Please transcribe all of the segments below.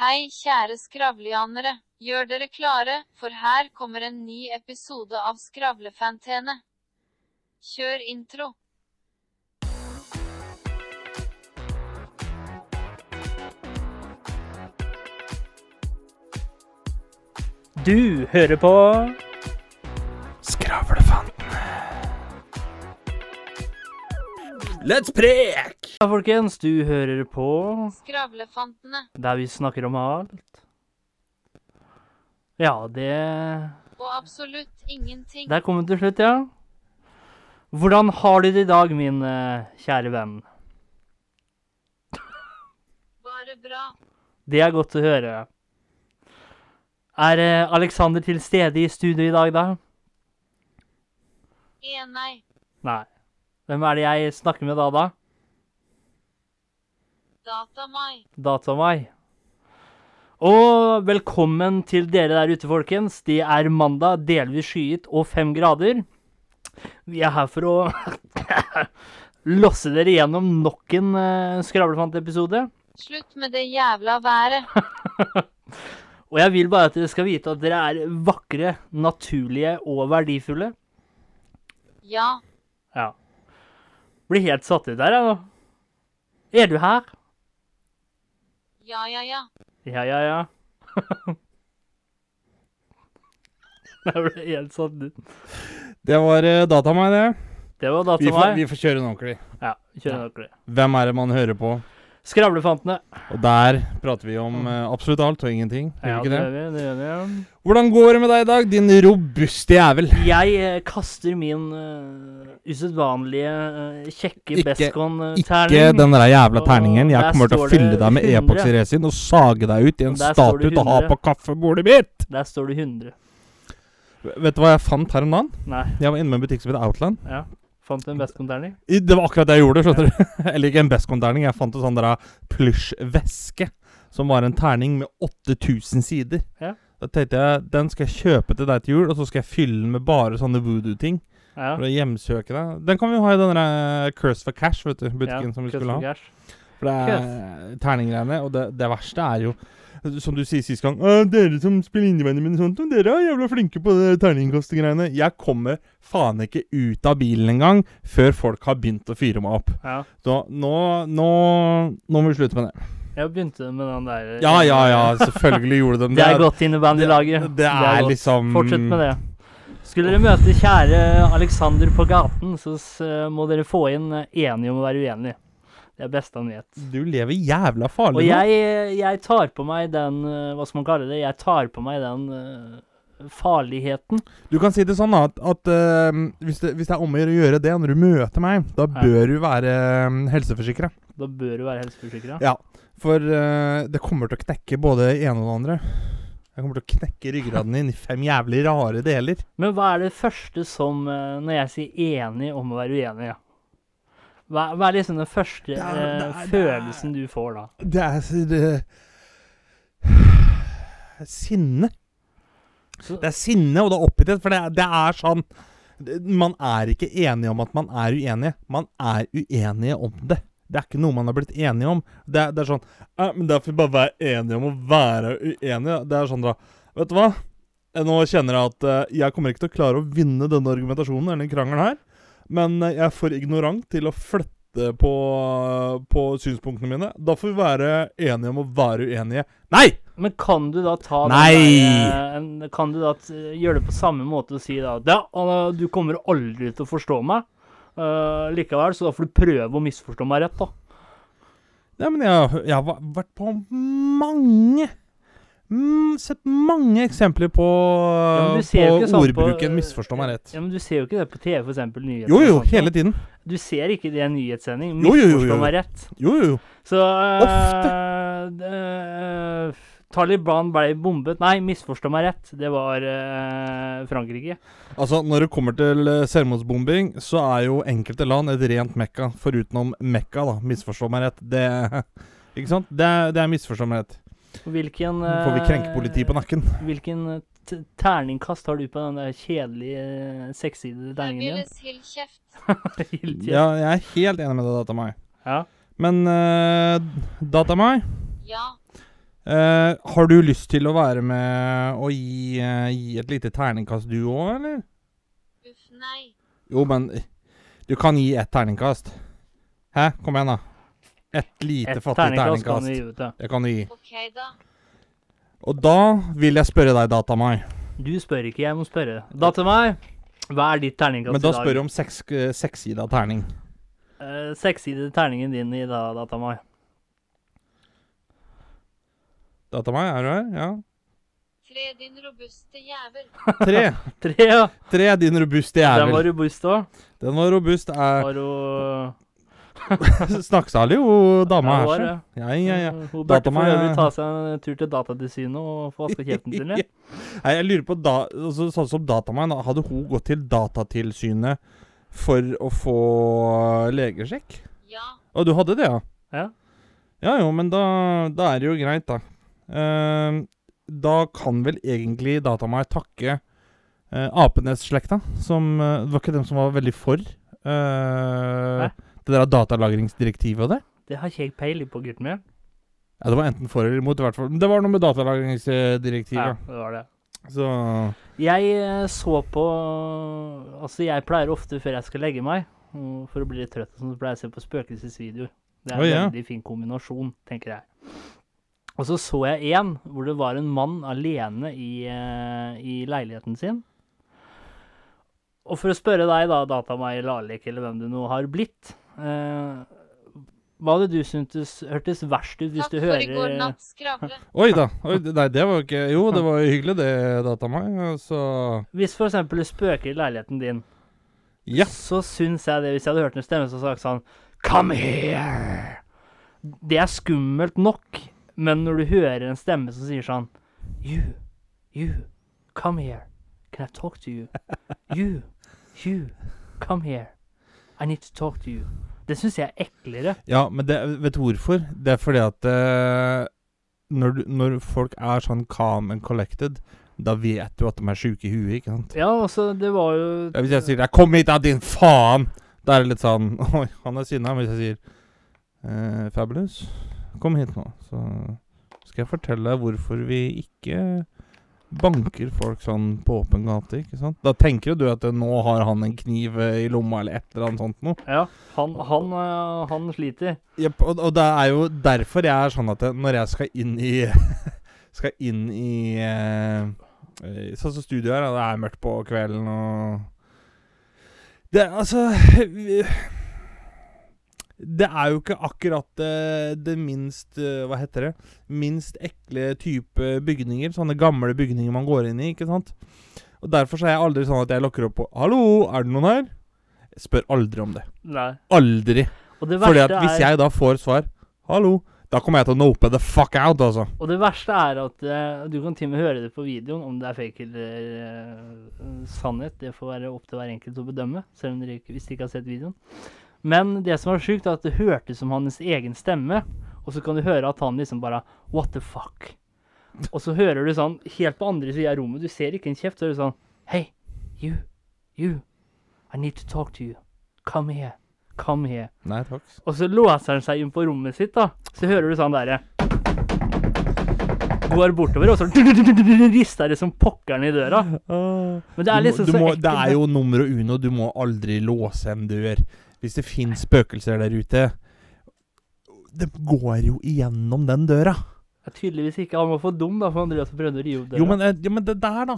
Hei, kjære skravlianere. Gjør dere klare, for her kommer en ny episode av Skravlefantene. Kjør intro. Du hører på Skravlefantene. Let's prek! Ja, folkens. Du hører på Skravlefantene. der vi snakker om alt. Ja, det Og absolutt ingenting. Der kom vi til slutt, ja. Hvordan har du det i dag, min eh, kjære venn? Bare bra. Det er godt å høre. Er eh, Alexander til stede i studio i dag, da? E nei. Nei. Hvem er det jeg snakker med da, da? Datamai. Datamai. Og velkommen til dere der ute, folkens. Det er mandag, delvis skyet og fem grader. Vi er her for å losse dere gjennom nok en uh, Skravlefant-episode. Slutt med det jævla været. Og jeg vil bare at dere skal vite at dere er vakre, naturlige og verdifulle. Ja. Ja. Blir helt satt ut der, jeg nå. Er du her? Ja, ja, ja. Ja, ja, ja. Jeg ble helt sånn ut. Det var uh, Datamai, det. Det var Vi får, Datamai. vi får kjøre den ordentlig. Ja, kjør ordentlig. Hvem er det man hører på? Skravlefantene. Og der prater vi om uh, absolutt alt og ingenting. Gjør Ja, det ikke det? vi. Det vi. ja. Hvordan går det med deg i dag, din robuste jævel? Jeg uh, kaster min uh, usedvanlige uh, kjekke Bescon-terning. Ikke den der jævla terningen. Jeg kommer til å fylle deg med epoxy resin og sage deg ut i en det statue til å ha på kaffebordet mitt! Der står det 100. Vet du hva jeg fant her om dagen? Nei, Jeg var inne med en butikk som heter Outland. ja. Fant du en Bescon-terning? Det var akkurat det jeg gjorde, skjønner du. Eller ikke en Bescon-terning. Jeg fant en sånn der plysjveske som var en terning med 8000 sider. Ja. Da tenkte jeg den skal jeg kjøpe til deg til jul, og så skal jeg fylle den med bare sånne voodoo-ting. Ja. For å hjemsøke deg. Den kan vi jo ha i den Curse for Cash, vet du. Butikken ja. som vi skulle ha. cash. For det er terninggreiene. Og det, det verste er jo som du sier sist gang 'Dere som spiller innebandy med sånt, dere er jævla flinke på det terningkastegreiene.' Jeg kommer faen ikke ut av bilen engang før folk har begynt å fyre meg opp. Ja. Så nå, nå, nå må vi slutte med det. Jeg begynte med den der Ja, ja, ja, selvfølgelig gjorde de Det er godt innebandylaget. Det, det er godt. liksom Fortsett med det. Skulle dere møte kjære Alexander på gaten, så må dere få inn eh, enige om å være uenige. Det er beste han vet. Du lever jævla farlig nå. jeg, jeg tar på meg den eh, Hva skal man kalle det? Jeg tar på meg den uh, farligheten. Du kan si det sånn at, at uh, hvis, det, hvis det er om å gjøre det når du møter meg, da bør du være helseforsikra. Da bør du være helseforsikra. Ja. For uh, det kommer til å knekke både det ene og det andre. Jeg kommer til å knekke ryggraden din i fem jævlig rare deler. Men hva er det første som Når jeg sier enig om å være uenig, ja. Hva, hva er liksom den første Det er- eh, det er- følelsen du får da? Det er det, Sinne. Så, Det er sinne, og det er oppgitthet. For det, det er sånn Man er ikke enige om at man er uenige. Man er uenige om det. Det er ikke noe man har blitt enige om. Det det er sånn «Ja, Men da får vi bare være enige om å være uenige. Det er sånn da Vet du hva? Eh, Nå kjenner jeg at eh, jeg kommer ikke til å klare å vinne denne argumentasjonen eller krangelen her. Men eh, jeg er for ignorant til å flytte på, på synspunktene mine. Da får vi være enige om å være uenige. Nei! men kan du da ta den der, eh, Kan du da gjøre det på samme måte og si da Ja, du kommer aldri til å forstå meg uh, likevel, så da får du prøve å misforstå meg rett, da. Ja, men jeg, jeg har vært på mange mm, Sett mange eksempler på, men du ser jo på ikke sånn på- ordbruken 'misforstå meg rett'. Ja, Men du ser jo ikke det på TV, eksempel nyheter. Jo, jo, hele tiden. Du ser ikke det i en nyhetssending. Misforstå meg rett. Jo, jo, jo. Så uh, Ofte. Uh, Taliban ble bombet Nei, misforstå meg rett. Det var uh, Frankrike. Altså, når det kommer til eh, selvmordsbombing, så er jo enkelte land et rent mekka. Forutenom Mekka, da. Misforstå meg rett. Det Ikke sant? Det det er misforstå meg rett. Hvilken får vi eh, krenkepoliti på nakken. Hvilken eh, t terningkast har du på den der kjedelige, eh, sekssidede terningen din? Helt Ja, jeg er helt enig med deg, Datamai. ja. Men uh, Datamai, Ja. Uh, har du lyst til å være med og gi, uh, gi et lite terningkast, du òg, eller? Uff, nei. Jo, men du kan gi ett terningkast. Hæ? Kom igjen, da. Ett lite Et fattig terningkast kan vi gi ut, ja. Det kan du gi. Ok, da. Og da vil jeg spørre deg, Datamai. Du spør ikke, jeg må spørre. Datamai. Hva er ditt terningkast Men da i dag? spør du om seks, eh, sekssida terning. Uh, Seksside terningen din i dag, Datamai. Datamai, er du her? Ja. Tre, din robuste jævel. Tre. Tre, ja. Tre din robuste Den var jævel. robust òg. Den var robust. Er Var hun Snakksalig, hun dama Ja, her. var så. Ja, ja, ja. Hun burde for Datamai- øvrig ta seg en tur til Datatilsynet og få vaska kjeften sin litt. Nei, jeg lurer på da, altså, Sånn som Datamann, da, hadde hun gått til Datatilsynet for å få legesjekk? Ja. Å, du hadde det, ja? Ja. Ja jo, men da, da er det jo greit, da. Eh, da kan vel egentlig Datamai takke uh, Apenes-slekta, som eh, Det var ikke dem som var veldig for uh, Hæ? Det der datalagringsdirektivet og det? Det har ikke jeg peiling på, gutten min. Ja, det var enten for eller imot, i hvert fall. Men Det var noe med datalagringsdirektivet. Ja, det var det. Så Jeg eh, så på Altså, jeg pleier ofte før jeg skal legge meg, for å bli litt trøtt, sånn, så pleier jeg å se på spøkelsesvideoer. Det er en en ja. veldig fin kombinasjon, tenker jeg. Og så så jeg en hvor det var en mann alene i, eh, i leiligheten sin. Og for å spørre deg, da, Datamai Lalek, eller hvem du nå har blitt Hva hadde du syntes hørtes verst ut hvis Takk du for i går hører skravle. Oi da. Oi, nei, det var ikke Jo, det var jo hyggelig, det, Datamai. Så Hvis for eksempel det spøker i leiligheten din, Ja. så syns jeg det Hvis jeg hadde hørt en stemme som sa sånn Come here! Det er skummelt nok, men når du hører en stemme som sier sånn You, you, come here. Can I talk to you? You, you, come here. I need to talk to you. Det syns jeg er eklere. Ja, men det, vet du hvorfor? Det er fordi at uh, når, du, når folk er sånn calm and collected, da vet du at de er sjuke i huet, ikke sant? Ja, altså, det var jo Ja, hvis jeg sier 'Kom hit, da, din faen', da er det litt sånn Oi, han er sinna. Men hvis jeg sier eh, 'Fabulous, kom hit nå', så skal jeg fortelle deg hvorfor vi ikke banker folk sånn på åpen gate, ikke sant? Da tenker du at eh, nå har han en kniv eh, i lomma, eller et eller annet sånt noe. Ja, han, han, øh, han sliter. Jepp, og, og det er jo derfor jeg er sånn at når jeg skal inn i Skal inn i eh, eh, Sånn som studioet her, det er mørkt på kvelden og Det altså Det er jo ikke akkurat det, det minst eh, Hva heter det? Minst ekle type bygninger. Sånne gamle bygninger man går inn i, ikke sant? Og Derfor så er jeg aldri sånn at jeg lokker opp på 'Hallo, er det noen her?' Jeg spør aldri om det. Nei. Aldri. Fordi at hvis jeg da får svar 'hallo', da kommer jeg til å nope the fuck out, altså. Og det verste er at uh, du kan til og med høre det på videoen, om det er fake eller uh, sannhet. Det får være opp til hver enkelt å bedømme, selv om dere ikke, hvis de ikke har sett videoen. Men det som var sjukt, er at det hørtes som hans egen stemme, og så kan du høre at han liksom bare What the fuck? Og så hører du sånn helt på andre sida av rommet, du ser ikke en kjeft, så er det sånn Hey, you, you, I need to talk to you. Come here, come here. Nei takk. Og så låser han seg inn på rommet sitt, da. Så hører du sånn derre Går bortover, og så rister det som pokkeren i døra. Men det er liksom så ekkelt. Det er jo nummer uno. Du må aldri låse en dør. Hvis det finnes spøkelser der ute Det går jo igjennom den døra. Det er tydeligvis ikke. Han var for dum, da, for Andreas prøvde å rive opp døra. Jo, men, eh, jo, men det der, da.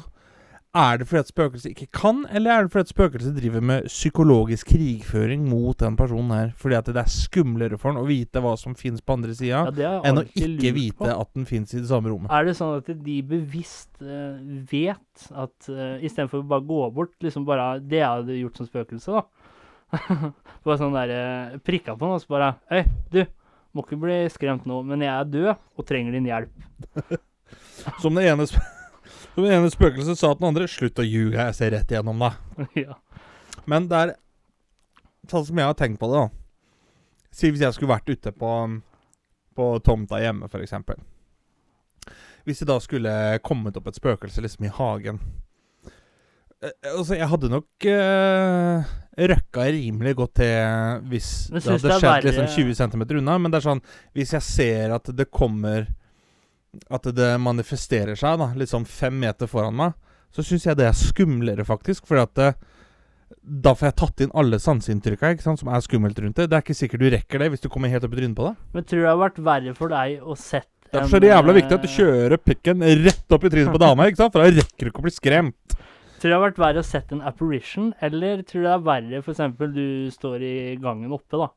Er det fordi at spøkelset ikke kan, eller er det fordi at spøkelset driver med psykologisk krigføring mot den personen her? Fordi at det er skumlere for han å vite hva som finnes på andre sida, ja, enn å ikke vite at den finnes i det samme rommet. Er det sånn at de bevisst uh, vet at uh, istedenfor å bare gå bort, liksom bare Det jeg hadde gjort som spøkelse, da. bare sånn der uh, Prikka på noe, og så bare Hei, du. Må ikke bli skremt nå, men jeg er død og trenger din hjelp. Som det ene, som det ene spøkelset sa til den andre 'Slutt å ljuge, jeg ser rett igjennom deg'. ja. Men det er sånn som jeg har tenkt på det, da. Si hvis jeg skulle vært ute på, på tomta hjemme, f.eks. Hvis det da skulle kommet opp et spøkelse liksom i hagen Eh, Altså, jeg hadde nok uh, røkka rimelig godt til hvis det hadde det skjedd skjedd liksom 20 cm unna. Men det er sånn Hvis jeg ser at det kommer At det manifesterer seg da liksom fem meter foran meg, så syns jeg det er skumlere, faktisk. Fordi at det, da får jeg tatt inn alle sanseinntrykka som er skummelt rundt det. Det er ikke sikkert du rekker det hvis du kommer helt opp i trynet på det. Men tror du det har vært verre for deg å sett Derfor er det jævla viktig at du kjører pikken rett opp i trynet på dama, ikke sant? for da rekker du ikke å bli skremt. Tror du det har vært verre å sette en apparition, eller tror du det er verre f.eks. du står i gangen oppe, da,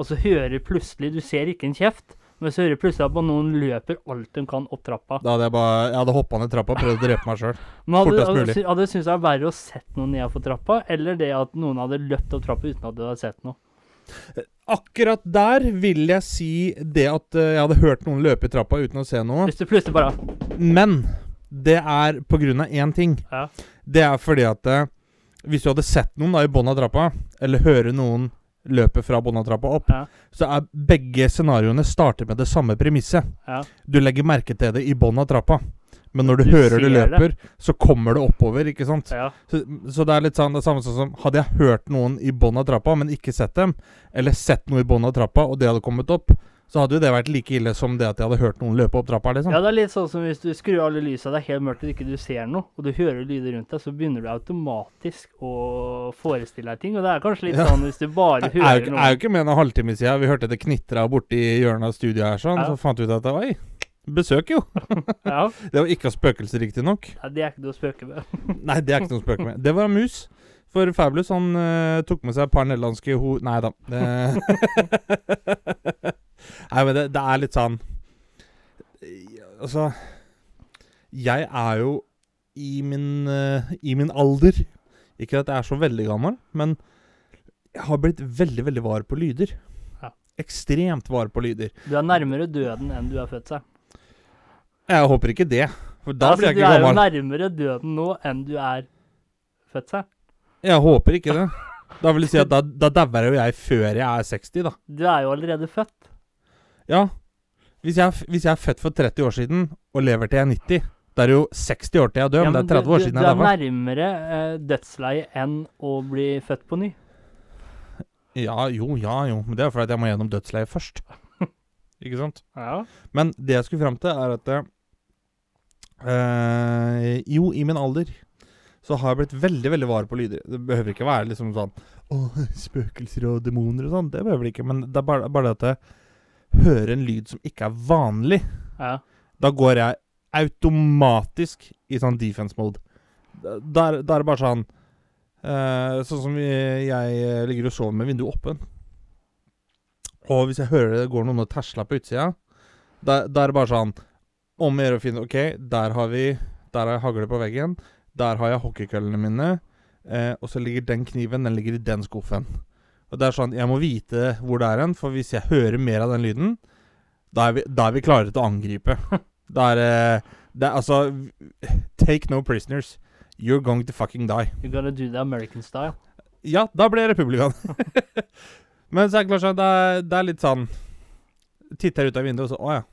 og så hører plutselig Du ser ikke en kjeft, men så hører du plutselig at noen løper alt de kan opp trappa. Da hadde jeg bare Jeg hadde hoppa ned trappa og prøvd å drepe meg sjøl. Fortest mulig. hadde du syntes det var verre å sett noen nedfor trappa, eller det at noen hadde løpt opp trappa uten at du hadde sett noe? Akkurat der vil jeg si det at eh, jeg hadde hørt noen løpe i trappa uten å se noe. Hvis du plutselig bare Men det er på grunn av én ting. Ja. Det er fordi at eh, hvis du hadde sett noen da i bånn av trappa, eller høre noen løpe fra bånn av trappa opp, Ja. så er begge scenarioene starter med det samme premisset. Ja. Du legger merke til det i bånn av trappa. Men når du, Du hører det ser det. løper, så kommer det oppover, ikke sant? ja. Så, så det er litt sånn det samme sånn som Hadde jeg hørt noen i bånn av trappa, men ikke sett dem, eller sett noe i bånn av trappa, og det hadde kommet opp, så hadde jo det vært like ille som det at jeg hadde hørt noen løpe opp trappa, liksom. Ja, det er litt sånn som hvis du skrur alle lysa, det er helt mørkt og ikke du ser noe, og du hører lyder rundt deg, så begynner du automatisk å forestille deg ting. Og det er kanskje litt Ja. sånn hvis du bare Jeg jeg, hører ikke- noe er jo ikke med en halvtime siden vi hørte det knitra borti hjørnet av studioet her, sånn, Ja. så fant vi ut at oi, besøk jo. Ja, Det var ikke av spøkelser, riktignok. ja, det er ikke noe å spøke med. Nei, det er ikke noe å spøke med. Det var en mus. For Fabulous han uh, tok med seg et par nederlandske ho... Nei da. Det... Nei, men det, det er litt sånn Altså Jeg er jo i min, uh, i min alder Ikke at jeg er så veldig gammel, men jeg har blitt veldig, veldig var på lyder. Ja. Ekstremt var på lyder. Du er nærmere døden enn du er født seg. Jeg håper ikke det, for da altså, blir jeg ikke gammel. du er jo nærmere døden nå enn du er født seg. Jeg håper ikke det. Da vil jeg si at da, da dauer jo jeg før jeg er 60, da. Du er jo allerede født. Ja. Hvis jeg, hvis jeg er født for 30 år siden og lever til jeg er 90, da er det jo 60 år til jeg dør, Ja, men det er 30 år siden jeg du er nærmere eh, dødsleiet enn å bli født på ny. Ja, jo, ja, jo. Men det er fordi jeg må gjennom dødsleiet først. ikke sant? Ja. Men det jeg skulle fram til, er at eh, Jo, i min alder så har jeg blitt veldig veldig var på lyder. Det behøver ikke være liksom sånn Å, spøkelser og demoner og sånn. Det behøver det ikke. Men det er bare, bare det at hører en lyd som ikke er vanlig. ja. Da går jeg automatisk i sånn defense mode. Da da er det bare sånn uh, Sånn som jeg eh, ligger og sover med vinduet åpent. Og hvis jeg hører det går noen og tersler på utsida, da, da er det bare sånn Om å gjøre å finne OK, der har vi Der har jeg hagle på veggen. Der har jeg hockeykøllene mine. Eh, og så ligger den kniven Den ligger i den skuffen. Og det er sånn Jeg må vite hvor det er hen, for hvis jeg hører mer av den lyden, da er vi, da er vi klare til å angripe. Da er det er altså Take no prisoners. You're going to fucking die. You're gonna do the American style. Ja, da ble jeg republikan. Men så er det klart sånn, det er, det er litt sånn Titter ut av vinduet, og så Å ja,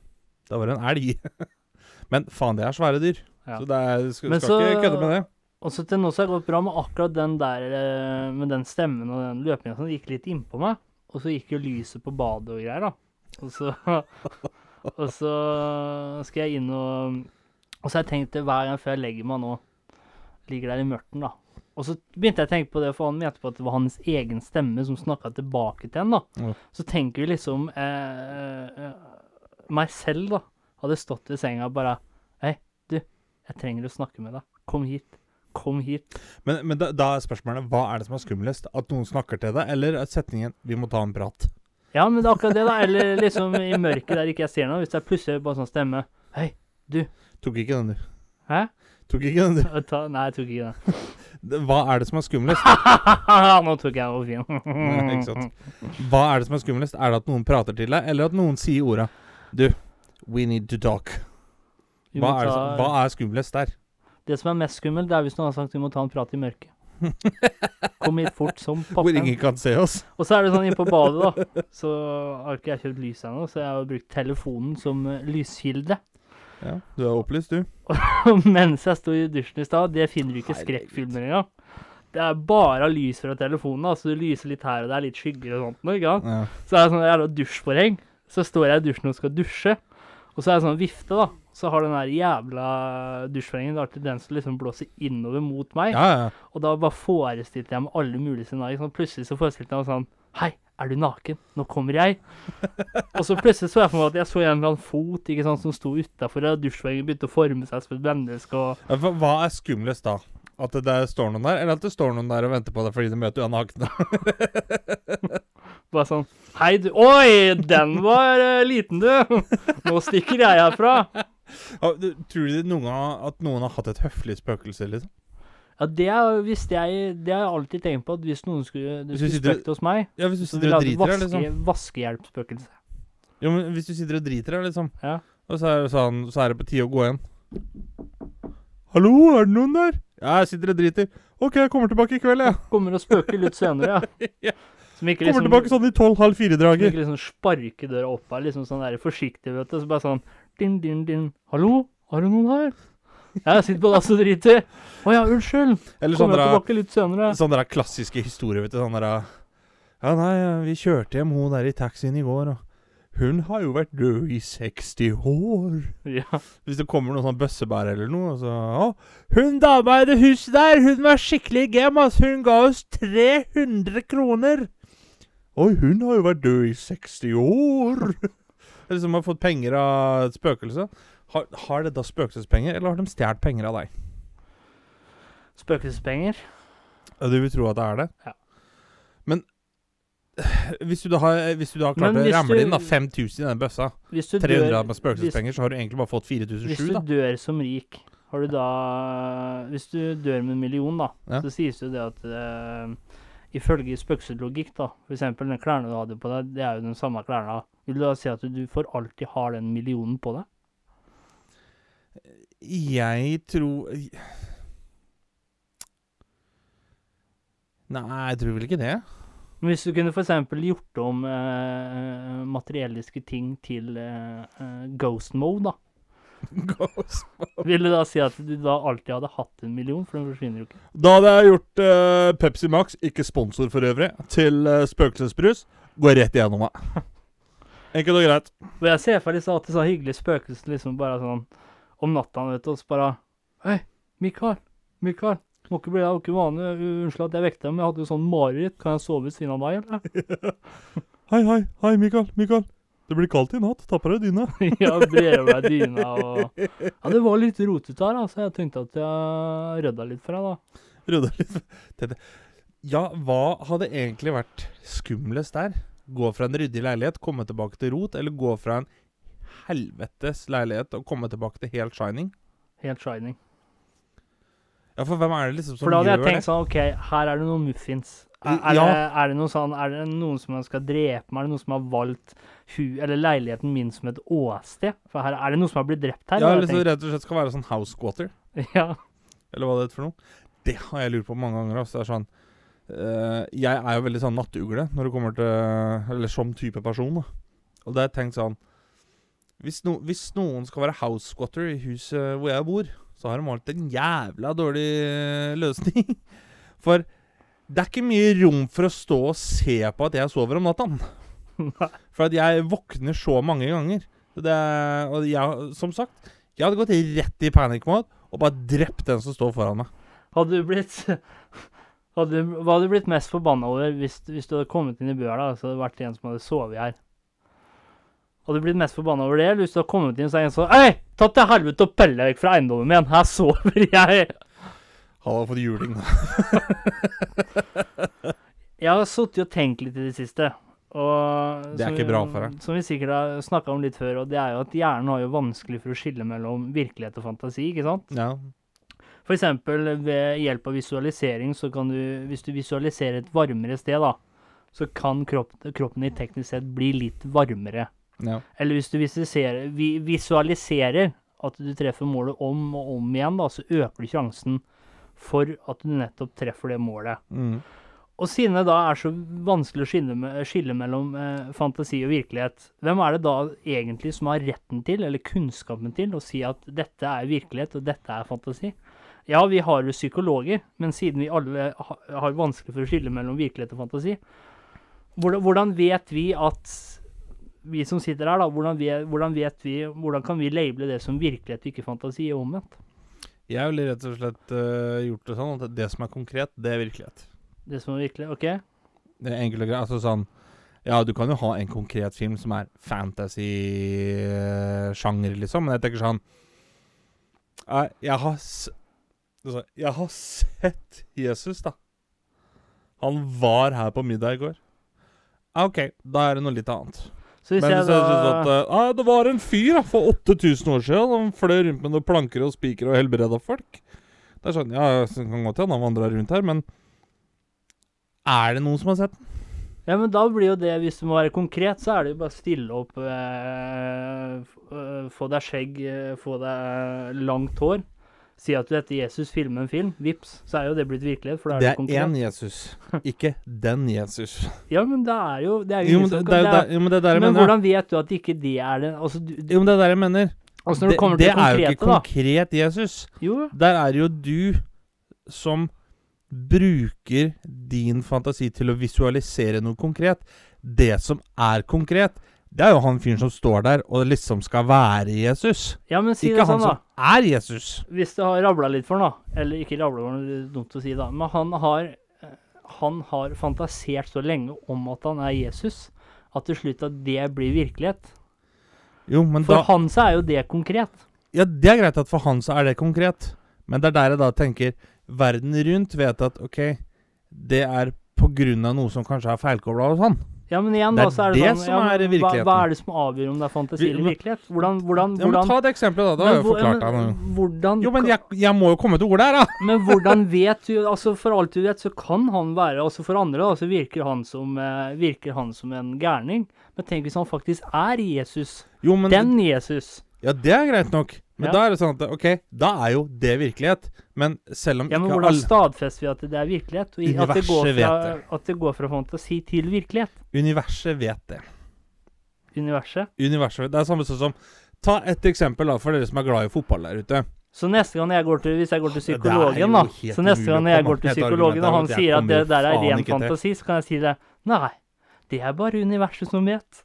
da var det en elg. Men faen, det er svære dyr. Ja. Så det er, skal, skal så- ikke kødde med det. Og så til nå så har det gått bra med akkurat den der eh, med den stemmen og den løpinga som gikk litt innpå meg. Og så gikk jo lyset på badet og greier, da. Og så Og så skal jeg inn og Og så har jeg tenkt det hver gang før jeg legger meg nå, ligger der i mørten, da. Og så begynte jeg å tenke på det, for han mente på at det var hans egen stemme som snakka tilbake til henne da. Ja. Så tenker vi liksom eh, eh, Meg selv, da, hadde stått ved senga og bare Hei, du, jeg trenger å snakke med deg. Kom hit. Kom hit. Men, men da, da er spørsmålet hva er det som er skumlest? At noen snakker til deg, eller at setningen 'vi må ta en prat'? Ja, men det er akkurat det, da. Eller liksom i mørket der ikke jeg ser noe. Hvis det er plutselig bare sånn stemme Hei, du. Tok ikke den, du. hæ? Tok ikke den, du. Ta, nei, jeg tok ikke den. Hva er det som er skumlest? Nå tok jeg over fin. Hva er det som er skumlest? Er det at noen prater til deg, eller at noen sier orda Du, we need to talk. Hva er, som, hva er skumlest der? Det som er mest skummelt, det er hvis noen har sagt vi må ta en prat i mørket. Kom hit fort som Hvor pappen. ingen kan se oss? Og så er det sånn inne på badet, da. Så har ikke jeg kjøpt lys ennå, så jeg har brukt telefonen som eh, lyskilde. Ja, Du er opplyst, du. Og mens jeg sto i dusjen i stad, det finner du ikke Herregud. skrekkfilmer engang. Det er bare lys fra telefonen, da, så du lyser litt her og det er litt skygger og sånt. nå, Ikke sant? Ja. Så er det sånn jævla dusjforheng. Så står jeg i dusjen og skal dusje, Og så er det sånn vifte, da. Så har den der jævla dusjforhengen da tendens til å liksom blåse innover mot meg. Ja, ja. Og da bare forestilte jeg meg alle mulige scenarioer. Sånn, plutselig så forestilte jeg meg sånn Hei, er du naken? Nå kommer jeg. og så plutselig så jeg for meg at jeg så en eller annen fot ikke sant, som sto utafor, og dusjforhengen begynte å forme seg som et menneske. og hva er skumlest da? At det der står noen der, eller at det står noen der og venter på deg fordi de møter du er? Bare sånn Hei, du Oi, den var uh, liten, du! Nå stikker jeg herfra. Ja, du- Tror du noen har, at noen har hatt et høflig spøkelse, liksom? Ja, det er, hvis jeg, det har jeg alltid tenkt på, at hvis noen skulle, Hvis skulle sitter- spøkt hos meg, Ja, hvis du sitter og driter deg, liksom. vaskehjelpspøkelse. Jo, men hvis du sitter og driter deg, liksom, Ja. og så er, sånn, så er det på tide å gå igjen. Hallo, er det noen der? Ja, jeg sitter og driter. OK, jeg kommer tilbake i kveld, jeg. Kommer og spøker litt senere, ja. Ja. Som ikke Kommer liksom, tilbake sånn i tolv-halv som fire-draget. ikke liksom sparker døra opp her, liksom sånn der forsiktig, vet du. Så bare sånn din, din, din. Hallo, har du noen her? Ja, jeg sitter på dass og driter. Å ja, unnskyld. Eller sånn tilbake litt senere. sånn der klassiske historier, vet du. Sånn der Ja, nei, vi kjørte hjem hun der i taxien i går, og hun har jo vært død i 60 år. Ja. Hvis det kommer noen sånn bøssebær eller noe, så Å, hun dama i det huset der, hun var skikkelig gem, ass. Hun ga oss 300 kroner. Oi, hun har jo vært død i 60 år. Eller som har fått penger av et spøkelse. Har, har det da spøkelsespenger, eller har de stjålet penger av deg? Spøkelsespenger. Du vil tro at det er det? Ja. Men hvis du da har, hvis du da har klart å ramle inn da, 5000 i den bøssa, 300 dør, med spøkelsespenger, så har du egentlig bare fått hvis du da. dør som rik, har du da Hvis du dør med en million, da, Ja. så sies det jo det at uh, Ifølge spøkelseslogikk, da, f.eks. den klærne du hadde på deg, det er jo den samme klærne. Vil du da si at du for alltid har den millionen på deg? Jeg tror Nei, jeg tror vel ikke det. Men hvis du kunne f.eks. gjort om eh, materielliske ting til eh, eh, ghost mode, da. Ghost. Vil du da si at du da alltid hadde hatt en million, for den forsvinner jo ikke? Da hadde jeg gjort eh, Pepsi Max, ikke sponsor for øvrig, til eh, spøkelsesbrus. Går rett igjennom meg. Enkelt og greit. Og jeg ser for meg liksom det er sånn hyggelig spøkelse liksom bare sånn om natta, vet du, og så bare Hei, Mikael, Mikael, må ikke bli ikke vane. Unnskyld at jeg vekket deg, men jeg hadde sånn mareritt. Kan jeg sove ved siden av deg, eller? Hei, hei, hei, Mikael. Mikael. Det blir kaldt i natt. Ta på deg dyna. ja, brer over deg dyna og Ja, det var litt rotete her, altså. Jeg tenkte at jeg rydda litt for deg, da. Rydda litt. Tete. Ja, hva hadde egentlig vært skumlest der? Gå fra en ryddig leilighet, komme tilbake til rot, eller gå fra en helvetes leilighet og komme tilbake til helt shining? Helt shining. Ja, for hvem er det liksom som For da hadde jeg tenkt sånn OK, her er det noen muffins. Er, er, Ja. det, er det noe sånn Er det noen som skal drepe meg? Er det noen som har valgt hu, eller leiligheten min som et åsted? For her er det noen som har blitt drept her? Ja, eller så rett og slett skal være sånn house squatter, ja. eller hva det heter for noe. Det har jeg lurt på mange ganger. Altså. Det er sånn eh, Jeg er jo veldig sånn nattugle når det kommer til Eller som type person, da. Og da har jeg tenkt sånn hvis, no, hvis noen skal være house squatter i huset hvor jeg bor, så har de valgt en jævla dårlig eh, løsning. For det er ikke mye rom for å stå og se på at jeg sover om natta. For at jeg våkner så mange ganger. Så Det, og jeg, som sagt, jeg hadde gått rett i panic mode og bare drept den som står foran meg. Hadde du blitt hadde, Hva hadde du blitt mest forbanna over hvis, hvis du hadde kommet inn i bøla og så hadde det vært en som hadde sovet her? Hadde blitt mest forbanna over det, eller hvis du hadde kommet inn og en sånn Hei, ta til helvete og pelle deg vekk fra eiendommen min! Her sover jeg! Han hadde fått juling, da. Jeg har sittet og tenkt litt i det siste. Og Det er ikke vi- bra for deg. Som vi sikkert har snakka om litt før, og det er jo at hjernen har jo vanskelig for å skille mellom virkelighet og fantasi, ikke sant? Ja. For eksempel ved hjelp av visualisering, så kan du, hvis du visualiserer et varmere sted, da, så kan kropp, kroppen din teknisk sett bli litt varmere. Ja. Eller hvis du visualiserer, vi, visualiserer at du treffer målet om og om igjen, da, så øker du sjansen for at du nettopp treffer det målet. Mm. Og siden det da er så vanskelig å skille, skille mellom eh, fantasi og virkelighet, hvem er det da egentlig som har retten til, eller kunnskapen til, å si at dette er virkelighet og dette er fantasi? Ja, vi har jo psykologer, men siden vi alle har vanskelig for å skille mellom virkelighet og fantasi, hvordan vet vi at vi som sitter her, da, hvordan vet, hvordan vet vi Hvordan kan vi label det som virkelighet ikke fantasi, og omvendt? Jeg ville rett og slett uh, gjort det sånn at det som er konkret, det er virkelighet. Det som er virkelig, OK? Det er enkelt og greit. Altså sånn Ja, du kan jo ha en konkret film som er fantasy-sjanger, liksom, men jeg tenker sånn Jeg, jeg har altså, Jeg har sett Jesus, da. Han var her på middag i går. OK, da er det noe litt annet. Så hvis Men jeg da... jeg at uh, ah, Det var en fyr da, for 8000 år siden som fløy rundt med noen planker og spiker og helbreda folk. Det er sånn, ja, det kan godt hende han vandra rundt her, men Er det noen som har sett den? Ja, men da blir jo det, hvis det må være konkret, så er det jo bare stille opp eh, Få deg skjegg, få deg langt hår. Si at du heter Jesus, filmer en film. Vips, så er jo det blitt virkelighet. For da er Det det, er konkret. én Jesus, ikke den Jesus. Ja, men det er jo Det er jo Jo, men det, det, det er- jo, men det er der jeg Men mener. hvordan vet du at ikke det er det Altså, du, Jo, men det er der jeg mener. altså det det det er jo ikke konkrete, da konkret Jesus. Jo, Der er jo du som bruker din fantasi til å visualisere noe konkret. Det som er konkret, det er jo han fyren som står der og liksom skal være Jesus. ja, men si Ikke det han sånn, da. som er Jesus. Hvis det har rabla litt for han, da. Eller ikke rabla, for det er dumt å si, da. Men han har, han har fantasert så lenge om at han er Jesus, at til slutt at det blir virkelighet. Jo, men For da han så er jo det konkret. Ja, det er greit at for han så er det konkret. Men det er der jeg da tenker Verden rundt vet at OK, det er på grunn av noe som kanskje er feilkobla hos han. Ja, men igjen, Det er da, så er det, det sånn som ja, er hva, virkeligheten. hva er det som avgjør om det er fantasi eller virkelighet? Hvordan, hvordan, Ja, men hvordan Ta det eksempelet, da. Da har jeg jo forklart deg noe. hvordan Jo, men jeg, jeg må jo komme til ord der, da. Men hvordan vet du Altså For alt du vet, så kan han være Altså For andre da, så virker han som eh, Virker han som en gærning. Men tenk hvis han faktisk er Jesus. Jo, men Den Jesus. Ja, det er greit nok. Men Ja. da er det sånn at OK, da er jo det virkelighet. Men selv om Ja, men hvordan alle stadfester vi at det er virkelighet? Og at, det går fra, at det går fra fantasi til virkelighet? Universet vet det. Universet. Universet Det er samme sånn som Ta et eksempel da, for dere som er glad i fotball der ute. Så neste gang jeg går til Hvis jeg går til psykologen, da Så neste gang jeg går til psykologen, og han sier at det der er ren fantasi, så kan jeg si det. Nei. Det er bare universet som vet.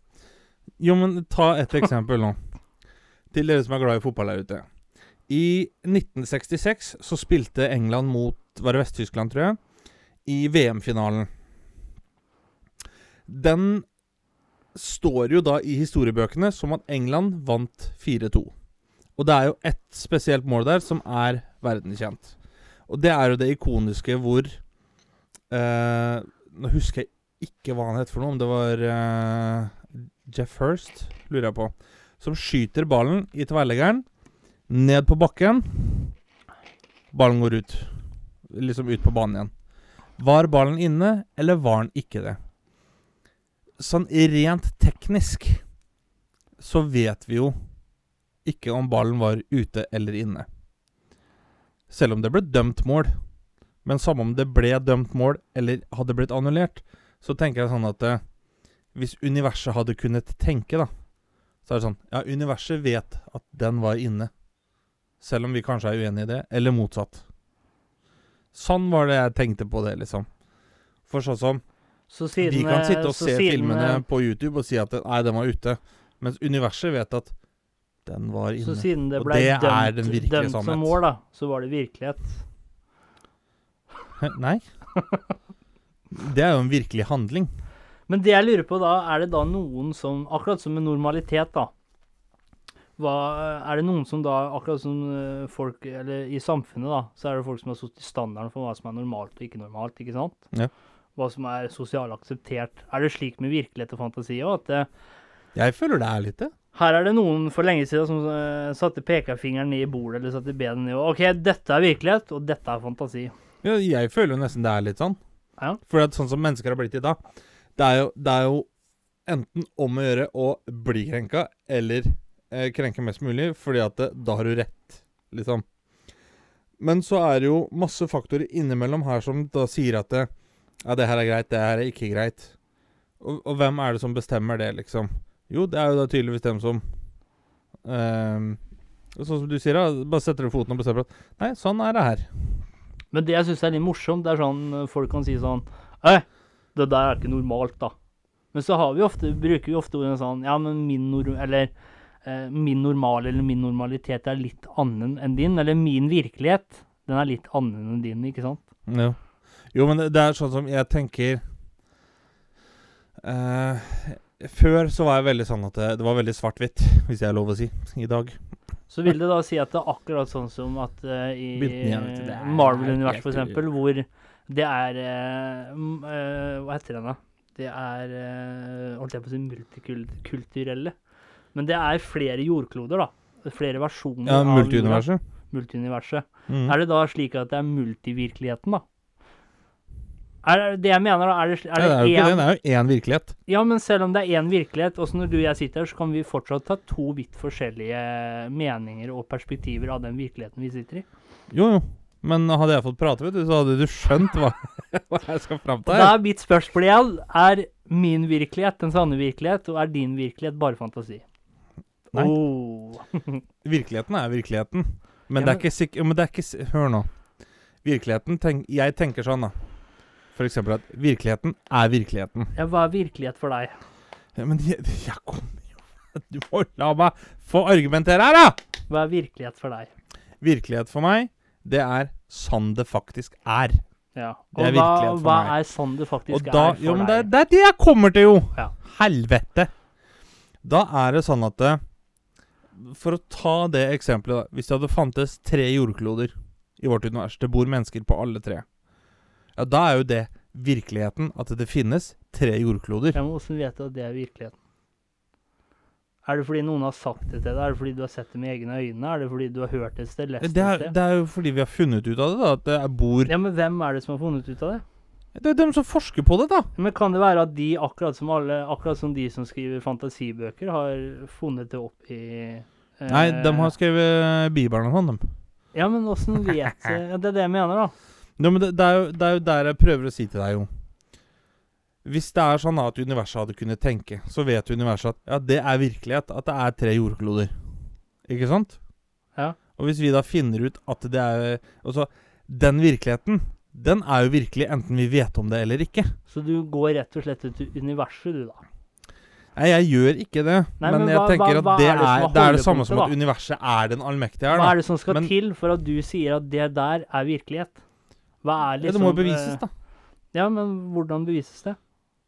Jo, men ta et eksempel nå. Til dere som er glad i fotball der ute. I 1966 så spilte England mot Var det Vest-Tyskland, tror jeg? I VM-finalen. Den står jo da i historiebøkene som at England vant 4-2. Og det er jo ett spesielt mål der som er verdenskjent. Og det er jo det ikoniske hvor eh, Nå husker jeg ikke hva han het for noe, om det var eh, Jeff Hurst, lurer jeg på, som skyter ballen i tverrleggeren ned på bakken. Ballen går ut. Liksom ut på banen igjen. Var ballen inne, eller var den ikke det? Sånn rent teknisk så vet vi jo ikke om ballen var ute eller inne. Selv om det ble dømt mål. Men samme om det ble dømt mål eller hadde blitt annullert, så tenker jeg sånn at eh, hvis universet hadde kunnet tenke, da, så er det sånn Ja, universet vet at den var inne. Selv om vi kanskje er uenig i det, eller motsatt. Sånn var det jeg tenkte på det, liksom. For sånn som Så siden Vi kan sitte og se siden, filmene eh, på YouTube og si at nei, den var ute. Mens universet vet at den var Så inne. siden det ble det dømt, den virkelige dømt som mål, da, så var det virkelighet. Nei. Det er jo en virkelig handling. Men det jeg lurer på da, er det da noen som Akkurat som med normalitet, da. Hva, er det noen som da, akkurat som eh, folk Eller i samfunnet, da, så er det folk som har satt standarden for hva som er normalt og ikke normalt, ikke sant? Ja. Hva som er sosialt akseptert. Er det slik med virkelighet og fantasi òg, at det, Jeg føler det er litt det. her er det noen for lenge siden som uh, satte pekefingeren ned i bordet eller satte benet ned og OK, dette er virkelighet, og dette er fantasi. Ja, jeg føler jo nesten det er litt sånn. Ja. For sånn som mennesker har blitt i dag, det er jo, det er jo enten om å gjøre å bli krenka, eller eh, krenke mest mulig, fordi at det, da har du rett, liksom. Men så er det jo masse faktorer innimellom her som da sier at det, ja, det her er greit, det her er ikke greit. Og, og hvem er det som bestemmer det, liksom? Jo, det er jo da tydeligvis dem som eh, Sånn som du sier, da. Bare setter du foten og bestemmer at Nei, sånn er det her. Men det jeg syns er litt morsomt, det er sånn folk kan si sånn Ei, det der er ikke normalt, da. Men så har vi ofte, bruker vi ofte ordene sånn Ja, men min norm... Eller eh, min normal eller min normalitet er litt annen enn din. Eller min virkelighet, den er litt annen enn din, ikke sant? Jo. jo, men det, er sånn som jeg tenker eh, Før så var jeg veldig sånn at det, det var veldig svart-hvitt, hvis jeg er lov å si, i dag. Så vil det da si at det er akkurat sånn som at eh, i er Marvel-universet, for eksempel, hvor det er eh, Hva heter den, da? Det er eh, Holdt jeg på å si multikulturelle. Men det er flere jordkloder, da. Flere versjoner Ja, av jorda. Multiuniverset. Multiuniverset. Mm. Er det da slik at det er multivirkeligheten, da? Er det det jeg mener, da? Er det, Ja, det er jo ikke det. Det er jo én virkelighet. ja, men selv om det er én virkelighet, også når du og jeg sitter her, så kan vi fortsatt ta to vidt forskjellige meninger og perspektiver av den virkeligheten vi sitter i. Jo, jo. Men hadde jeg fått prate, vet du, så hadde du skjønt hva, hva jeg skal fram til da er mitt spørsmål igjen Er min virkelighet den sanne virkelighet, og er din virkelighet bare fantasi? Nei. Oh. Virkeligheten er virkeligheten. Men Ja, det er ikke sikkert Men det er ikke Hør nå. Virkeligheten tenk, Jeg tenker sånn, da. For eksempel at virkeligheten er virkeligheten. Ja, hva er virkelighet for deg? Ja, men jeg, jeg kommer jo Du må la meg få argumentere her, da! Hva er virkelighet for deg? Virkelighet for meg, det er sånn det faktisk er. Ja. Og er for hva er sånn det faktisk da, er for jo, men deg? det er det jeg kommer til, jo! Ja. Helvete! Da er det sånn at det, For å ta det eksempelet, da. Hvis det hadde fantes tre jordkloder i vårt univers, det bor mennesker på alle tre, ja, da er jo det virkeligheten at det finnes tre jordkloder. Ja, men Hvordan vet du at det er virkeligheten? Er det fordi noen har sagt det til deg? Er det fordi du har sett det med egne øyne? Er det fordi du har hørt det et sted? Lest Det er, et sted? det er jo fordi vi har funnet ut av det, da. At det bor Ja, men hvem er det som har funnet ut av det? Det er dem som forsker på det, da. Men kan det være at de, akkurat som alle, akkurat som de som skriver fantasibøker, har funnet det opp i eh, Nei, de har skrevet Bibelen og sånn, dem. Ja, men åssen vet Det er det jeg mener, da. Ja, men det, det, er jo, det er jo der jeg prøver å si til deg, jo. Hvis det er sånn at universet hadde kunnet tenke, så vet universet at ja, det er virkelighet. At det er tre jordkloder. Ikke sant? Ja. Og hvis vi da finner ut at det er Altså, den virkeligheten, den er jo virkelig enten vi vet om det eller ikke. Så du går rett og slett ut i universet, du, da. Nei, jeg gjør ikke det. Nei, men, men jeg hva- tenker hva- hva at det er det er, det er det samme som at universet er den allmektige her, Hva er det som skal Men- til for at du sier at det der er virkelighet? Hva er Ja, liksom det må jo bevises, eh, da. Ja, men hvordan bevises det?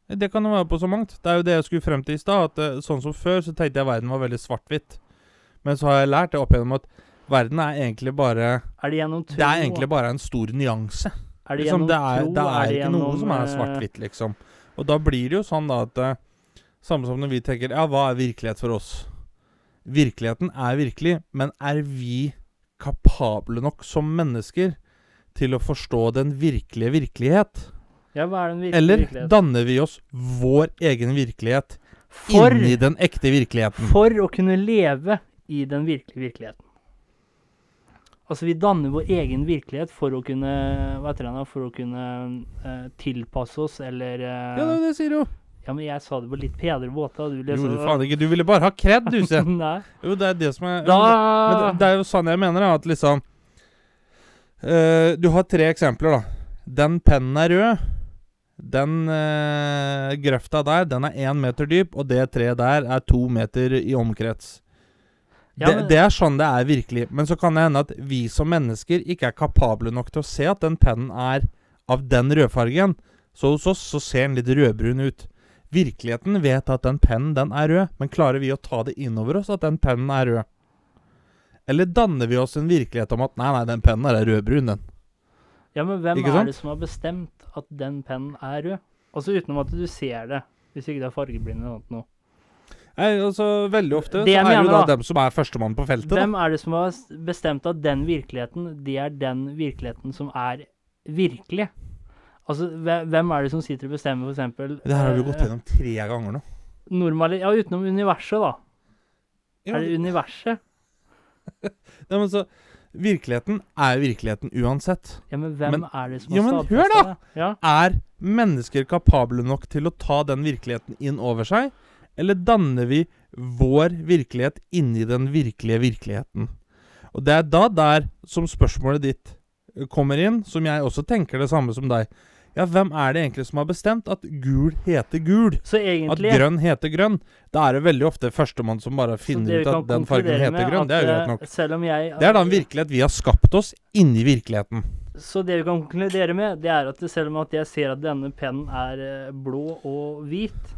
Det kan være på så mangt. Det er jo det jeg skulle frem til i stad. At eh, sånn som før, så tenkte jeg verden var veldig svart-hvitt. Men så har jeg lært det opp igjennom at verden er egentlig bare Er det gjennom tro? Det er egentlig bare en stor nyanse. er det Liksom, det er, tro? det er ikke noe som er eh, svart-hvitt, liksom. Og da blir det jo sånn da at eh, Samme som når vi tenker Ja, hva er virkelighet for oss? Virkeligheten er virkelig, men er vi kapable nok som mennesker til å forstå den virkelige virkelighet? Ja, hva er den virkelige Eller virkelighet? danner vi oss vår egen virkelighet For, inni den ekte virkeligheten? for å kunne leve i den virkelige virkeligheten. Altså, vi danner vår egen virkelighet for å kunne Hva heter det? For å kunne uh, tilpasse oss, eller uh, Ja, det, det sier du jo. Ja, men jeg sa det på litt penere måte. Du leser Gjorde faen ikke. Du ville bare ha kred, du, se. Jo, det er det som er Da Men det, det er jo sånn jeg mener, da, at liksom uh, Du har tre eksempler, da. Den pennen er rød. Den eh, grøfta der, den er én meter dyp, og det treet der er to meter i omkrets. Ja, det, men- det er sånn det er virkelig. Men så kan det hende at vi som mennesker ikke er kapable nok til å se at den pennen er av den rødfargen. Så hos oss så ser den litt rødbrun ut. Virkeligheten vet at den pennen den er rød, men klarer vi å ta det innover oss at den pennen er rød? Eller danner vi oss en virkelighet om at nei, nei, den pennen er rødbrun, den. Ja, men hvem Ikke er sant? det som har bestemt at den pennen er rød? Altså utenom at du ser det, hvis ikke du er fargeblind eller noe. Nei, altså Veldig ofte Det så er det jo da da- dem som er førstemann på feltet, da. Hvem er det som har bestemt at den virkeligheten, det er den virkeligheten som er virkelig? Altså, hvem er det som sitter og bestemmer, eksempel Det her har vi eh, gått gjennom tre ganger nå. normali- Ja, utenom universet, da. Ja, Er det universet? Nei, men så Virkeligheten er virkeligheten uansett. Ja, men hvem Men- er det som Ja, har men hør da! det? Ja. Er mennesker kapable nok til å ta den virkeligheten inn over seg, eller danner vi vår virkelighet inni den virkelige virkeligheten? Og det er da der som spørsmålet ditt eh, kommer inn, som jeg også tenker det samme som deg. Ja, hvem er det egentlig som har bestemt at gul heter gul? Så At grønn heter grønn? Da er det veldig ofte førstemann som bare finner ut at den fargen heter grønn. Det er greit nok. eh, om jeg Det er da en virkelighet vi har skapt oss inni virkeligheten. Så det vi kan konkludere med, det er at selv om at jeg ser at denne pennen er eh, blå og hvit,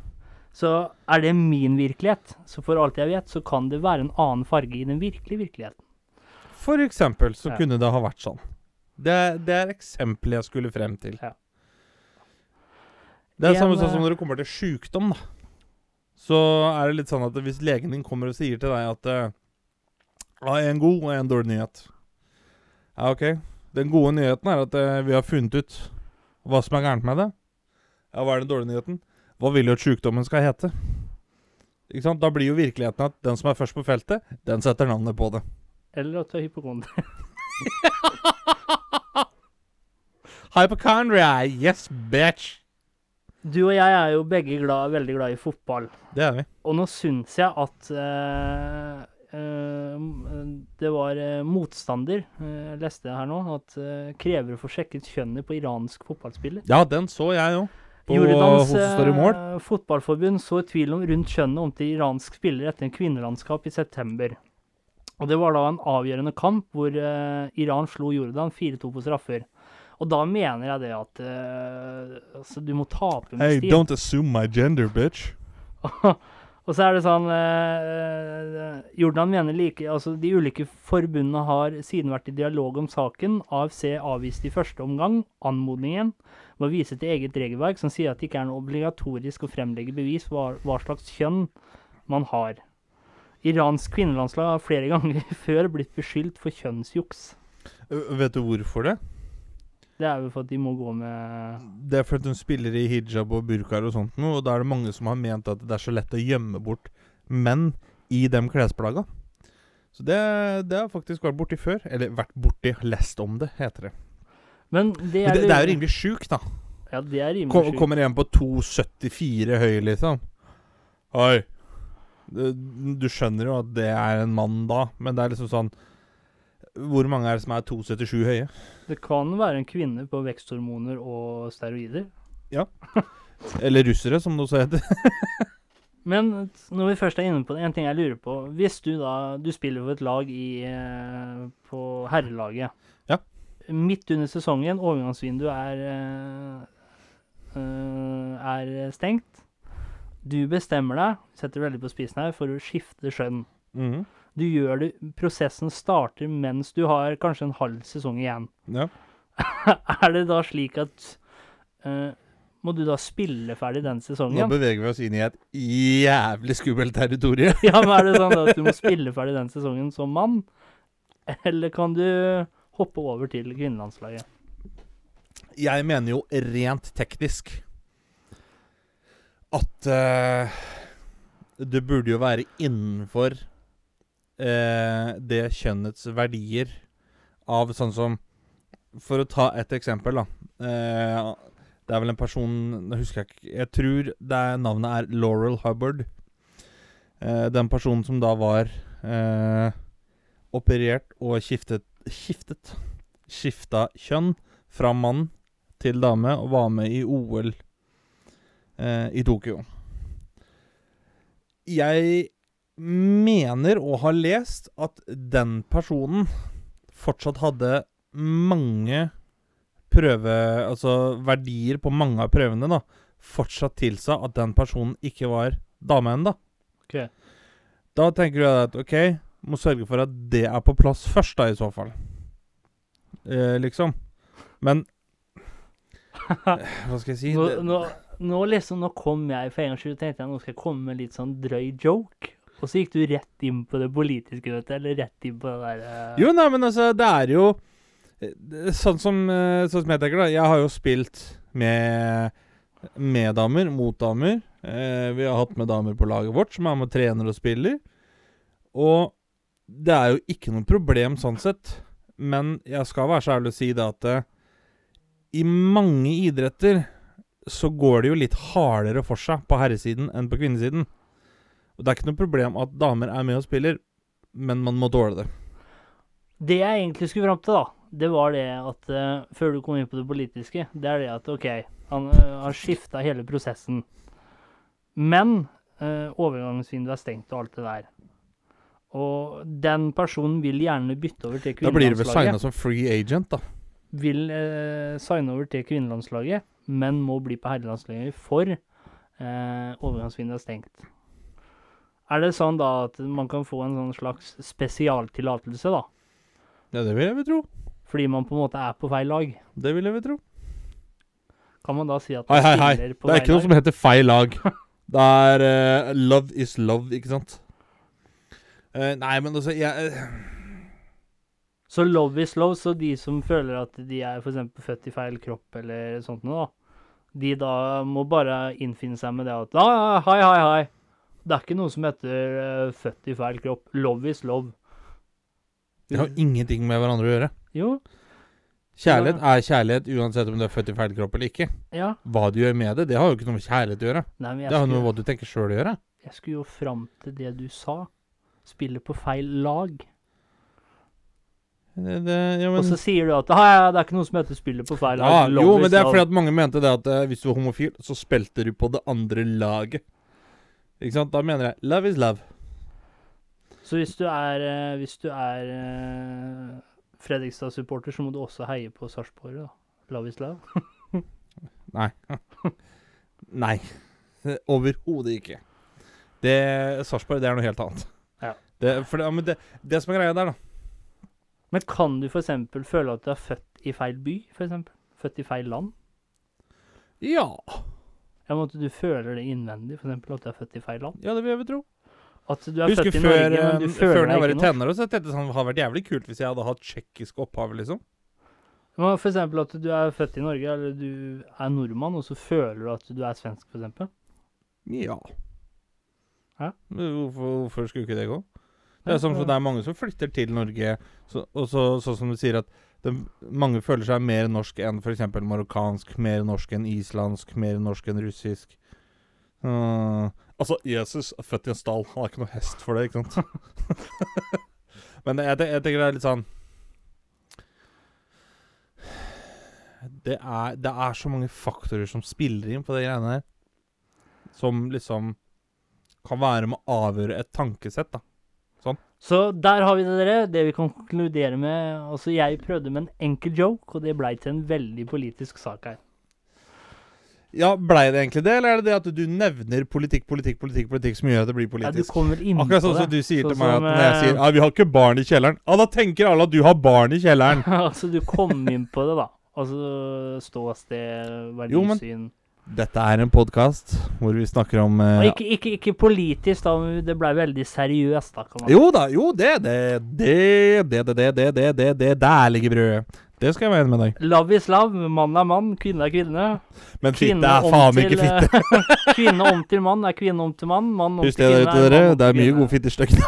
så er det min virkelighet. Så for alt jeg vet, så kan det være en annen farge i den virkelige virkeligheten. For eksempel så Ja. kunne det ha vært sånn. Det, det er eksempelet jeg skulle frem til. Ja. Det er samme sånn eh, som når det kommer til sjukdom, da. Så er det litt sånn at hvis legen din kommer og sier til deg at jeg Ja, en god og en dårlig nyhet. Ja, OK. Den gode nyheten er at eh, vi har funnet ut hva som er gærent med det. Ja, hva er den dårlige nyheten? Hva vil jo at sjukdommen skal hete? Ikke sant? Da blir jo virkeligheten at den som er først på feltet, den setter navnet på det. Eller at du er hypokonder. Hypochondria, yes, bitch. Du og jeg er jo begge glad, veldig glad i fotball. Det er vi. Og nå syns jeg at uh, uh, det var eh, motstander, leste jeg leste her nå, at krever å få sjekket kjønnet på iransk fotballspiller. Ja, den så jeg jo. Jordans fotballforbund så tvil om rundt kjønnet om til iransk spiller etter en kvinnelandskap i september. Og det var da en avgjørende kamp hvor Iran slo Jordan 4-2 på straffer. Og da mener jeg det at uh, altså, du må tape med Hey, stil. don't assume my gender, bitch. og så er det sånn eh, Jordan mener like Altså, de ulike forbundene har siden vært i dialog om saken. AFC avviste i første omgang anmodningen med å vise til eget regelverk som sier at det ikke er noe obligatorisk å fremlegge bevis på hva, hva slags kjønn man har. Iransk kvinnelandslag har flere ganger før blitt beskyldt for kjønnsjuks. Vet du hvorfor det? Det er jo for at de må gå med Det er fordi de spiller i hijab og burkaer og sånt noe, og da er det mange som har ment at det er så lett å gjemme bort menn i de klesplagga. Så det, det har faktisk vært borti før. Eller vært borti, lest om det, heter det. Men det Men er, det, det er jo rimelig sjukt, da. Ja, det er rimelig Kom, sjukt. kommer en på 2,74 høy, liksom. Oi. Du, du skjønner jo at det er en mann da, men det er liksom sånn Hvor mange er det som er 2,77 høye? Det kan være en kvinne på veksthormoner og steroider. Ja. Eller russere, som det også heter. Men når vi først er inne på det, en ting jeg lurer på. Hvis du da Du spiller for et lag i, eh, på herrelaget. Ja. Midt under sesongen, overgangsvinduet er, eh, eh, er stengt. Du bestemmer deg, setter veldig på spissen her, for å skifte skjønn. Mhm. Du gjør det Prosessen starter mens du har kanskje en halv sesong igjen. Ja. er det da slik at uh, Må du da spille ferdig den sesongen? Nå beveger vi oss inn i et jævlig skummelt territorium. Ja, men Er det sånn at du må spille ferdig den sesongen som mann? Eller kan du hoppe over til kvinnelandslaget? Jeg mener jo rent teknisk at uh, det burde jo være innenfor eh, det kjønnets verdier av sånn som For å ta et eksempel, da. Eh, det er vel en person Jeg husker jeg ikke Jeg tror er, navnet er Laurel Hubbard. Eh, den personen som da var eh, operert og skiftet Skiftet Skifta kjønn fra mann til dame og var med i OL eh, i Tokyo. Jeg mener å ha lest at den personen fortsatt hadde mange prøve... Altså verdier på mange av prøvene, da. Fortsatt tilsa at den personen ikke var dame ennå. Okay. Da tenker du at OK, må sørge for at det er på plass først, da, i så fall. Eh, liksom. Men Hva skal jeg si? Nå, nå, nå liksom, nå kom jeg for en gangs skyld tenkte jeg nå skal jeg komme med litt sånn drøy joke. Og så gikk du rett inn på det politiske, vet du, eller rett inn på det der uh... Jo, nei, men altså, det er jo eh, Sånn som, eh, sånn som jeg tenker, da. Jeg har jo spilt med med damer, mot damer. Eh, vi har hatt med damer på laget vårt som er med trener og spiller. Og det er jo ikke noe problem sånn sett. Men jeg skal være så ærlig å si det at eh, i mange idretter så går det jo litt hardere for seg på herresiden enn på kvinnesiden. Og det er ikke noe problem at damer er med og spiller, men man må tåle det. Det jeg egentlig skulle fram til, da, det var det at uh, Før du kom inn på det politiske, det er det at OK, han uh, har skifta hele prosessen. Men uh, overgangsvinduet er stengt og alt det der. Og den personen vil gjerne bytte over til kvinnelandslaget. Da blir det vel signa som free agent, da. Vil uh, signe over til kvinnelandslaget, men må bli på herrelandslaget for uh, overgangsvinduet er stengt. Er det sånn da at man kan få en sånn slags spesialtillatelse, da? Ja, det vil jeg vel tro. Fordi man på en måte er på feil lag? Det vil jeg vel tro. Kan man da si at Hei, hei, hei. Det er ikke noe som heter feil lag. Det er uh, love is love, ikke sant? Uh, nei, men altså jeg, uh... Så love is love, så de som føler at de er eksempel født i feil kropp eller sånt noe, da, de da må bare innfinne seg med det at ah, hei, hei, hei. Det er ikke noe som heter eh, født i feil kropp. Love is love. Det har ingenting med hverandre å gjøre. Jo, Kjærlighet er kjærlighet uansett om du er født i feil kropp eller ikke. ja. Hva du gjør med det, det har jo ikke noe med kjærlighet å gjøre. Nei, men jeg Det har noe med hva du tenker sjøl å gjøre. jeg skulle jo fram til det du sa. Spille på feil lag. Det, det, ja, men, Og så sier du at ja, det er ikke noe som heter spille på feil lag. ja, Love jo, is men det er love. fordi at mange mente det at eh, hvis du var homofil, så spilte du på det andre laget. Ikke sant? Da mener jeg love is love. Så hvis du er, eh, hvis du er eh, Fredrikstad-supporter, så må du også heie på Sarpsborg, da. Love is love. Nei. Nei. Overhodet ikke. Det Sarpsborg, det er noe helt annet. Ja. Det, for det, ja, men det, det som er greia der, da Men kan du f.eks. føle at du er født i feil by? For eksempel? Født i feil land? Ja. Ja, men at du føler det innvendig, f.eks. at du er født i feil land? Ja, det vil jeg vel tro. At du er husker født i før, Norge, men du eh, føler før når jeg var i ikke tenåra, så tenkte jeg sånn, det hadde vært jævlig kult hvis jeg hadde hatt tsjekkisk opphav, liksom. Men for eksempel at du er født i Norge, eller du er nordmann, og så føler du at du er svensk, for eksempel. Ja. Hæ? Hvorfor, hvorfor skulle ikke det gå? Det er, sånn, så det er mange som flytter til Norge, så, og så, sånn som du sier at det, mange føler seg mer norsk enn f.eks. marokkansk, mer norsk enn islandsk, mer norsk enn russisk. Uh, altså, Jesus er født i en stall. Han har ikke noe hest for det, ikke sant? Men jeg, jeg tenker det er litt sånn det er, det er så mange faktorer som spiller inn på de greiene der. Som liksom kan være med å avgjøre et tankesett, da. Så der har vi det, dere. Det vi konkluderer med. Altså, jeg prøvde med en enkel joke, og det blei til en veldig politisk sak her. Ja, Blei det egentlig det, eller er det det at du nevner politikk, politikk, politikk politikk som gjør at det blir politisk? Ja, du kommer inn Akkurat sånn som du sier så til meg at når jeg eh, sier ja, 'vi har ikke barn i kjelleren', ja, da tenker alle at du har barn i kjelleren. altså, du kom inn på det, da. Altså ståsted, verdisyn Dette er en podkast hvor vi snakker om eh, ikke, ikke, ikke politisk, da, men det ble veldig seriøst, da. kan man Jo da, jo det, det, det, det, det, det, det, det, det, det, der ligger brødet. Det skal jeg være enig med deg. Love is love, mann er mann, kvinne er kvinne. Men fitte er faen ikke fitte. eh, kvinne om til mann er kvinne om til mann. Mann om Husk det der ute, er dere. Det er mye gode fittestykker.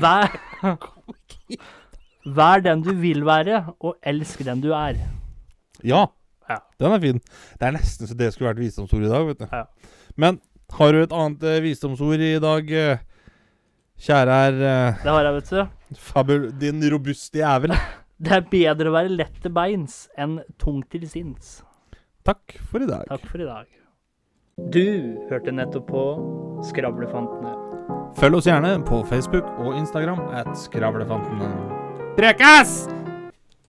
Vær, vær den du vil være, og elsk den du er. Ja. Ja. Den er fin. Det er nesten så det skulle vært visdomsord i dag, vet du. Ja. Men har du et annet eh, visdomsord i dag, eh, kjære herr eh, Det har jeg, vet du. Fabul... Din robuste jævel? Det er bedre å være lett til beins enn tung til sinns. Takk for i dag. Takk for i dag. Du hørte nettopp på Skravlefantene. Følg oss gjerne på Facebook og Instagram at Skravlefantene. Prekas!